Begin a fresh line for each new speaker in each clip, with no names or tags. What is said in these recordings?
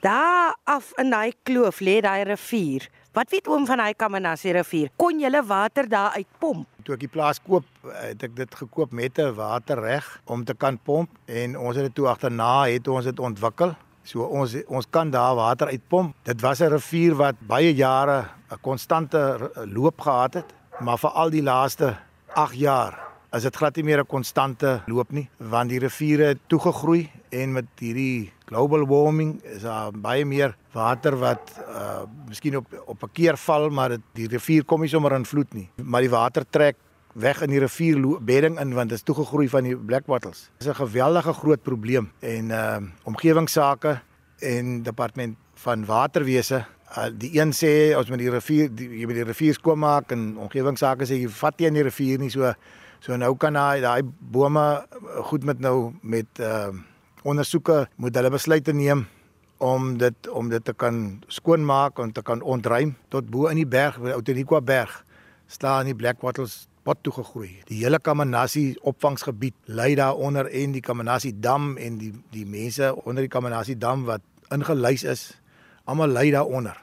Daar af in daai kloof lê daai rivier. Wat weet oom van daai Kamanassie rivier? Kon jy water daar uitpomp?
Toe ek die plaas koop, het ek dit gekoop met 'n waterreg om te kan pomp en ons het dit toe agterna het ons dit ontwikkel. So ons ons kan daar water uitpomp. Dit was 'n rivier wat baie jare 'n konstante loop gehad het, maar vir al die laaste 8 jaar is dit glad nie meer 'n konstante loop nie, want die riviere het toegegroei en met hierdie global warming is daar baie meer water wat uh miskien op op 'n keer val, maar dit die rivier kom nie sommer in vloed nie, maar die water trek weg in die rivierbedding in want dit is toegegroei van die black bottles. Dis 'n geweldige groot probleem en uh omgewingsake en departement van waterwese uh, die een sê ons moet die rivier die, jy moet die rivier skoon maak en omgewingsake sê jy vat nie in die rivier nie so so nou kan daai daai bome goed met nou met uh ondersoeke moet hulle besluite neem om dit om dit te kan skoonmaak en te kan ontruim tot bo in die berg, Outeniqua berg staan die black bottles pot toe gegroei. Die hele Kamanassie opvangsgebied lê daaronder en die Kamanassie dam en die die mense onder die Kamanassie dam wat ingelys is, almal lê daaronder.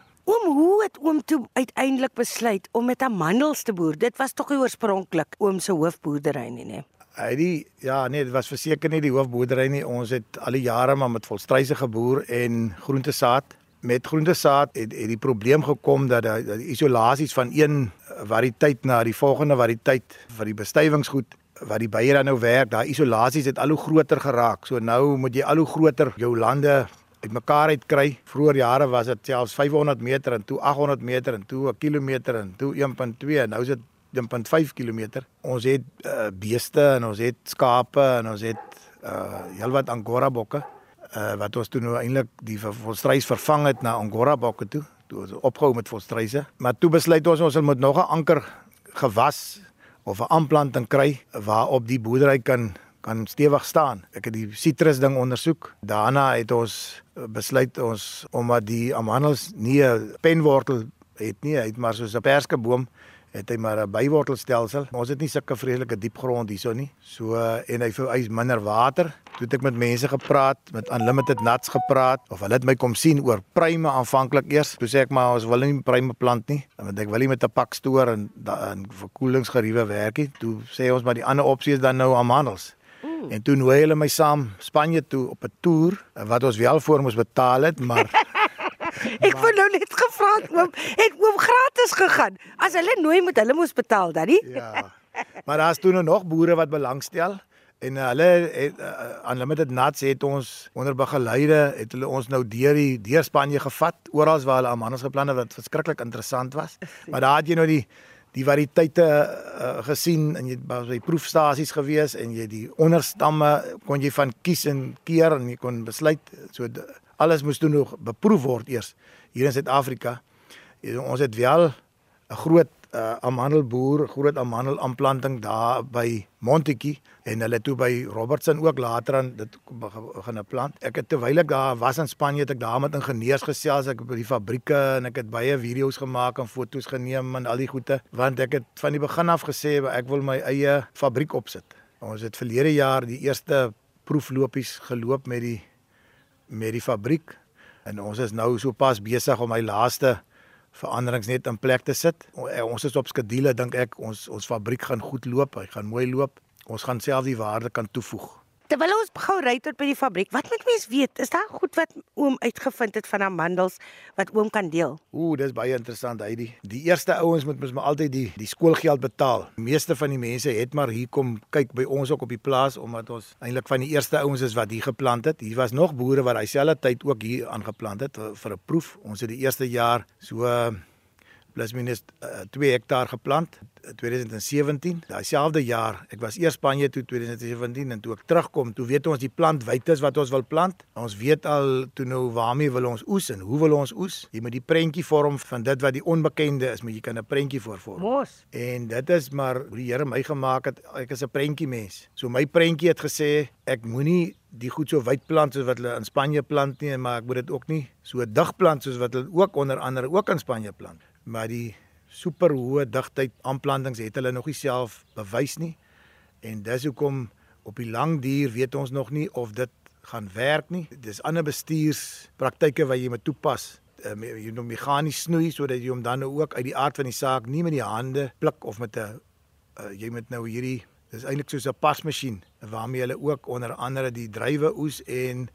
Oom, hoe het oom toe uiteindelik besluit om met amandels te boer? Dit was tog oorspronklik oom se hoofboerdery nie, nee.
Hy die ja, nee, dit was verseker nie die hoofboerdery nie. Ons het al die jare maar met volstryse geboer en groentesaad. Met groentesaad het, het die probleem gekom dat die isolasies van een variëteit na die volgende variëteit vir die bestuivingsgoed wat die bye dan nou werk, daai isolasies het al hoe groter geraak. So nou moet jy al hoe groter jou lande uitmekaar uitkry. Vroeger jare was dit selfs 500 meter en toe 800 meter en toe 'n kilometer en toe 1.2 en nou is dit 1.5 km. Ons het uh, beeste en ons het skape en ons het uh heelwat angora bokke. Uh wat ons toe nou eintlik die volstrys vervang het na angora bokke toe toe ons opgehou met volstryse. Maar toe besluit ons ons moet nog 'n anker gewas of 'n aanplanting kry waarop die boerdery kan kan stewig staan. Ek het die sitrus ding ondersoek. Daarna het ons besluit ons omdat die amandels nie 'n penwortel het nie, het maar soos 'n perskeboom het hy maar 'n bywortelstelsel. Ons het nie sulke vreeslike diep grond hierso nie. So en hy vereis minder water. Toe het ek met mense gepraat, met Unlimited Nuts gepraat of hulle het my kom sien oor pruime aanvanklik eers. Toe sê ek maar ons wil nie pruime plant nie. Want ek wil nie met 'n pak stoor en in verkoelingsgeriewe werk nie. Toe sê ons maar die ander opsie is dan nou amandels. Mm. En toe nooi hulle my saam Spanje toe op 'n toer wat ons wel voor moes betaal het, maar
Ek wou nou net gevra het oom, het oom gratis gegaan. As hulle nooi moet hulle moes betaal, daddy.
Ja. Maar daar's toe nog boere wat belangstel en uh, hulle het uh, unlimited nuts het ons onder begeleide het hulle ons nou deur die deur Spanje gevat oral waar hulle amandels geplant het wat verskriklik interessant was. Maar daar het jy nou die die variëteite uh, gesien en jy was by proefstasies gewees en jy die onderstamme kon jy van kies en keer en jy kon besluit so alles moes toe nog beproef word eers hier in Suid-Afrika. Ons het wel 'n groot uh, amandelboer, groot amandelaanplanting daar by Montetjie en hulle toe by Robertson ook later aan dit begin plant. Ek het terwyl ek daar was in Spanje het ek daar met ingenieurs gesels, ek by die fabrieke en ek het baie video's gemaak en foto's geneem en al die goede want ek het van die begin af gesê ek wil my eie fabriek opsit. Ons het verlede jaar die eerste proeflopies geloop met die met die fabriek en ons is nou so pas besig om my laaste veranderings net in plek te sit. Eh, ons is op skedule dink ek ons ons fabriek gaan goed loop, hy gaan mooi loop. Ons gaan self die waarde kan toevoeg.
Terwyl ons gou ry tot by die fabriek, wat moet mens weet? Is daar goed wat oom uitgevind het van amandels wat oom kan deel?
Ooh, dis baie interessant, Heidi. Die eerste ouens moet mos maar altyd die die skoolgeld betaal. Die meeste van die mense het maar hier kom kyk by ons ook op die plaas omdat ons eintlik van die eerste ouens is wat hier geplant het. Hier was nog boere wat daai selfde tyd ook hier aangeplant het vir 'n proef. Ons het die eerste jaar so plus minus uh, 2 hektaar geplant 2017. Daai selfde jaar, ek was eers Spanje toe 2017 en toe ek terugkom, toe weet ons die plant wytes wat ons wil plant. Ons weet al toe nou waarmee wil ons oes en hoe wil ons oes? Jy moet die prentjie vorm van dit wat die onbekende is, maar jy kan 'n prentjie voorvorm.
Mos.
En dit is maar hoe die Here my gemaak het. Ek is 'n prentjie mens. So my prentjie het gesê ek moenie die goed so wyd plant soos wat hulle in Spanje plant nie, maar ek moet dit ook nie so dig plant soos wat hulle ook onder andere ook in Spanje plant. Maar die super hoë digtheid aanplantings het hulle nog nie self bewys nie. En dis hoekom op die lang duur weet ons nog nie of dit gaan werk nie. Dis ander bestuurspraktyke wat jy moet toepas. Um, jy moet meganies snoei sodat jy hom dan nou ook uit die aard van die saak nie met die hande pluk of met 'n uh, jy moet nou hierdie dis eintlik soos 'n pasmasjien waarmee hulle ook onder andere die druiwe oes en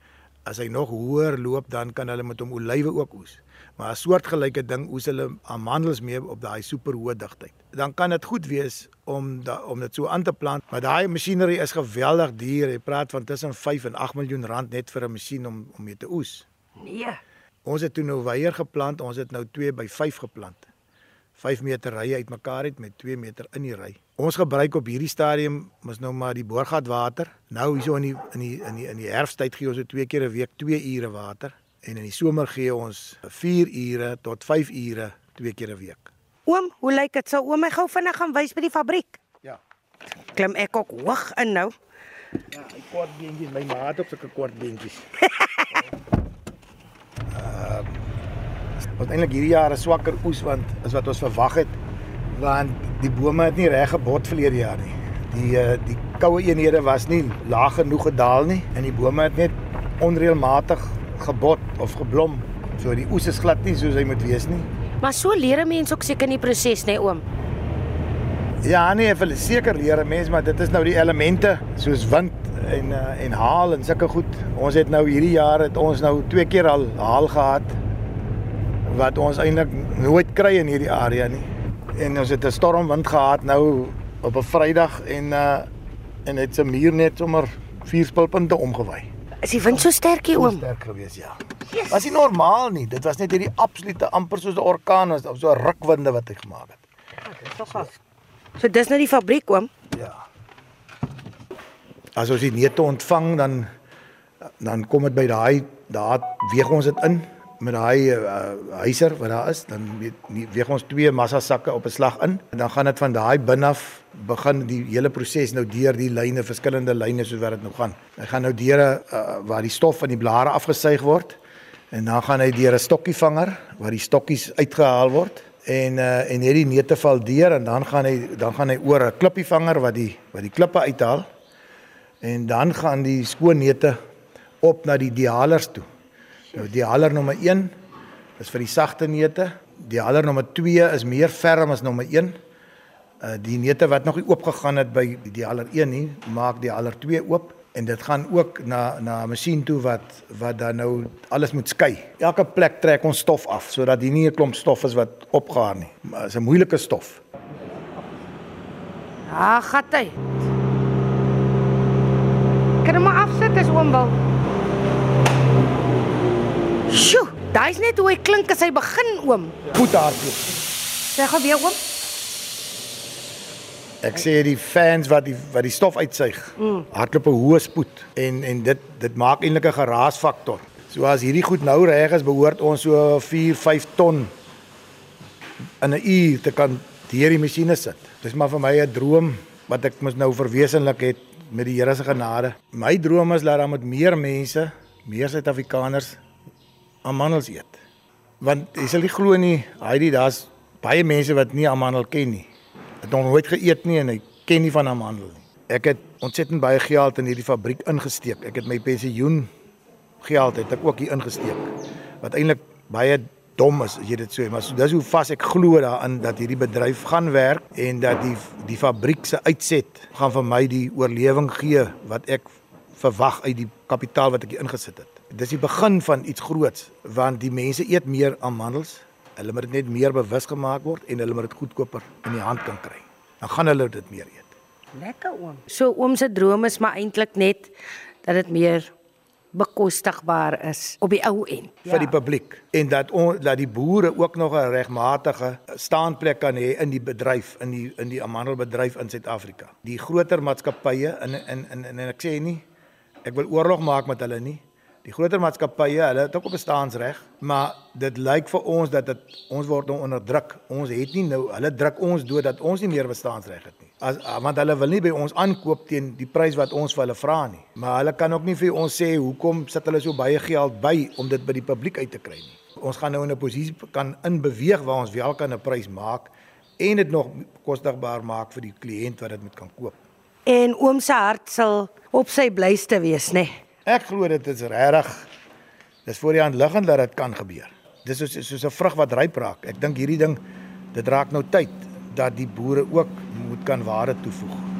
as hy nog hoër loop dan kan hulle met hom olywe ook oes. Maar 'n soortgelyke ding oes hulle amandels mee op daai superhoë digtheid. Dan kan dit goed wees om da, om dit so aan te plant, maar daai masjinerie is geweldig duur. Jy praat van tussen 5 en 8 miljoen rand net vir 'n masjien om om mee te oes.
Nee.
Ons het toe nou weier geplant, ons het nou 2 by 5 geplant. 5 meter rye uitmekaar het met 2 meter in die ry. Ons gebruik op hierdie stadium mos nou maar die boorgat water. Nou hierso in die in die in die in die herfsttyd gee ons dit twee keer 'n week 2 ure water en in die somer gee ons 4 ure tot 5 ure twee keer 'n week.
Oom, hoe lyk dit? Sou oom my gou vinnig gaan wys by die fabriek?
Ja.
Klim ek ook hoog in nou.
Ja, hy kort beentjies, my maat ook sulke kort beentjies. Ehm uh, Wat eintlik hierdie jaar 'n swakker oes want is wat ons verwag het want die bome het nie reg gebot verlede jaar nie. Die uh, die koue eenhede was nie laag genoeg gedaal nie en die bome het net onreëlmatig gebot of geblom. So die oes is glad nie soos hy moet wees nie.
Maar so leer 'n mens ook seker in die proses, né, nee, oom?
Ja, nee, vir seker leer 'n mens, maar dit is nou die elemente soos wind en uh, en haal en sulke goed. Ons het nou hierdie jaar het ons nou twee keer al haal gehad wat ons eintlik nooit kry in hierdie area nie. En ons het 'n stormwind gehad nou op 'n Vrydag en uh en dit se muur net sommer vier spulpunte omgewy.
Is die wind so sterk hier oom?
Sterk geweest, ja. Yes. Was nie normaal nie. Dit was net hierdie absolute amper soos 'n orkaan of so rukwinde wat hy gemaak het.
Ja, dis tog af. So dis nou die fabriek oom?
Ja. As ons die neute ontvang dan dan kom dit by daai daar weeg ons dit in met daai uh, huiser wat daar is, dan weeg ons twee massa sakke op 'n slag in en dan gaan dit van daai bin af begin die hele proses nou deur die lyne, verskillende lyne soos wat dit nou gaan. Hy gaan nou deur uh, waar die stof van die blare afgesuig word en dan gaan hy deur 'n stokkievanger waar die stokkies uitgehaal word en uh, en hierdie neute val deur en dan gaan hy dan gaan hy oor 'n klippievanger wat die wat die klippe uithaal en dan gaan die skoon neute op na die dialers toe. Nou die haler nommer 1 is vir die sagte neute. Die haler nommer 2 is meer ferm as nommer 1. Uh die neute wat nog nie oopgegaan het by die haler 1 nie, maak die haler 2 oop en dit gaan ook na na 'n masjien toe wat wat dan nou alles moet skei. Elke plek trek ons stof af sodat hier nie 'n klomp stof is wat opgaar nie. Maar is 'n moeilike stof.
Ah, gat hy. Kan hom afsit as oom wil. Sjoe, daai's net hoe hy klink as hy begin oom.
Goed hardloop.
Sê gou weer oom.
Ek sê die fans wat die wat die stof uitsuig. Mm. Hardloop 'n hoë spoed en en dit dit maak eintlik 'n geraasfaktor. So as hierdie goed nou reg is, behoort ons so 4, 5 ton in 'n uur te kan deur die masjiene sit. Dis maar vir my 'n droom wat ek mos nou verwesenlik het met die Here se genade. My droom is dat daar met meer mense, meer Suid-Afrikaners amandels eet. Want jy sal nie glo nie, Heidi, daar's baie mense wat nie amandel ken nie. Het nog nooit geëet nie en hy ken nie van amandel nie. Ek het ontsettend baie geld in hierdie fabriek ingesteek. Ek het my pensioen geld het ek ook hier ingesteek. Wat eintlik baie dom is as jy dit so, maar dis hoe vas ek glo daarin dat hierdie bedryf gaan werk en dat die die fabriek se uitset gaan vir my die oorlewing gee wat ek verwag uit die kapitaal wat ek hier ingesit het. Dis die begin van iets groots want die mense eet meer amandels. Hulle moet dit net meer bewus gemaak word en hulle moet dit goedkoper in die hand kan kry. Dan gaan hulle dit meer eet.
Lekker oom. So oom se droom is maar eintlik net dat dit meer bekostigbaar is op die ou end
ja. vir die publiek en dat on, dat die boere ook nog 'n regmatige staanplek kan hê in die bedryf in die in die amandelbedryf in Suid-Afrika. Die groter maatskappye in in in en ek sê nie ek wil oorlog maak met hulle nie. Die groter maatskappye, hulle het ook op bestaansreg, maar dit lyk vir ons dat dit ons word nou onderdruk. Ons het nie nou, hulle druk ons dood dat ons nie meer bestaansreg het nie. As want hulle wil nie by ons aankoop teen die prys wat ons vir hulle vra nie. Maar hulle kan ook nie vir ons sê hoekom sit hulle so baie geld by om dit by die publiek uit te kry nie. Ons gaan nou in 'n posisie kan inbeweeg waar ons wel kan 'n prys maak en dit nog kosbaar maak vir die kliënt wat dit moet kan koop.
En oom se hart sal op sy blyste wees, nê? Nee.
Ek glo dit is regtig dis voor die hand liggend dat dit kan gebeur. Dis soos soos 'n vrug wat ryp raak. Ek dink hierdie ding dit raak nou tyd dat die boere ook moet kan waarde toevoeg.